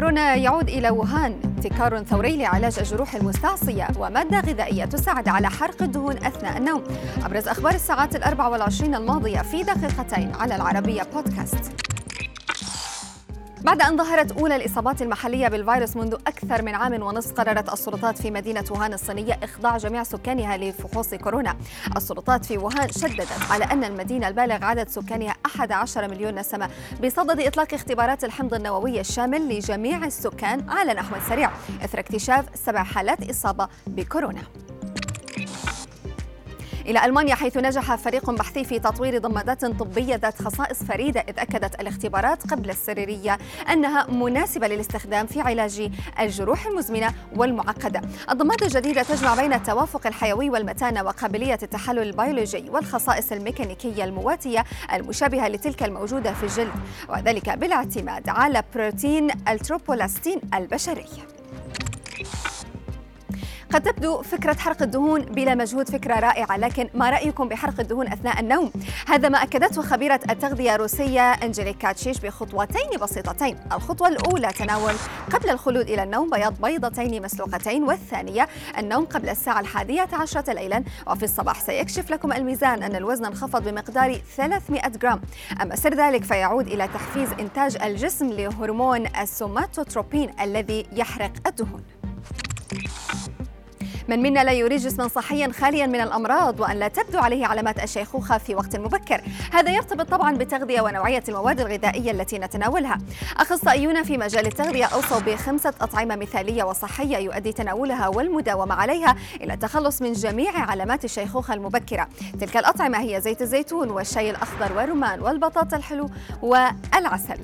كورونا يعود إلى ووهان. ابتكار ثوري لعلاج الجروح المستعصية ومادة غذائية تساعد على حرق الدهون أثناء النوم. أبرز أخبار الساعات الأربع والعشرين الماضية في دقيقتين على العربية بودكاست. بعد أن ظهرت أولى الإصابات المحلية بالفيروس منذ أكثر من عام ونصف قررت السلطات في مدينة ووهان الصينية إخضاع جميع سكانها لفحوص كورونا. السلطات في ووهان شددت على أن المدينة البالغ عدد سكانها 11 مليون نسمة بصدد إطلاق اختبارات الحمض النووي الشامل لجميع السكان على نحو سريع إثر اكتشاف سبع حالات إصابة بكورونا. إلى ألمانيا حيث نجح فريق بحثي في تطوير ضمادات طبية ذات خصائص فريدة إذ أكدت الاختبارات قبل السريرية أنها مناسبة للاستخدام في علاج الجروح المزمنة والمعقدة. الضمادة الجديدة تجمع بين التوافق الحيوي والمتانة وقابلية التحلل البيولوجي والخصائص الميكانيكية المواتية المشابهة لتلك الموجودة في الجلد وذلك بالاعتماد على بروتين التروبولاستين البشري. قد تبدو فكرة حرق الدهون بلا مجهود فكرة رائعة لكن ما رأيكم بحرق الدهون أثناء النوم؟ هذا ما أكدته خبيرة التغذية الروسية أنجليكا تشيش بخطوتين بسيطتين. الخطوة الأولى تناول قبل الخلود إلى النوم بياض بيضتين مسلوقتين والثانية النوم قبل الساعة الحادية عشرة ليلا. وفي الصباح سيكشف لكم الميزان أن الوزن انخفض بمقدار 300 جرام. أما سر ذلك فيعود إلى تحفيز إنتاج الجسم لهرمون السوماتوتروبين الذي يحرق الدهون. من منا لا يريد جسما صحيا خاليا من الأمراض وأن لا تبدو عليه علامات الشيخوخة في وقت مبكر. هذا يرتبط طبعا بالتغذيه ونوعية المواد الغذائية التي نتناولها. أخصائيون في مجال التغذية أوصوا بخمسة أطعمة مثالية وصحية يؤدي تناولها والمداومة عليها إلى التخلص من جميع علامات الشيخوخة المبكرة. تلك الأطعمة هي زيت الزيتون والشاي الأخضر والرمان والبطاطا الحلو والعسل.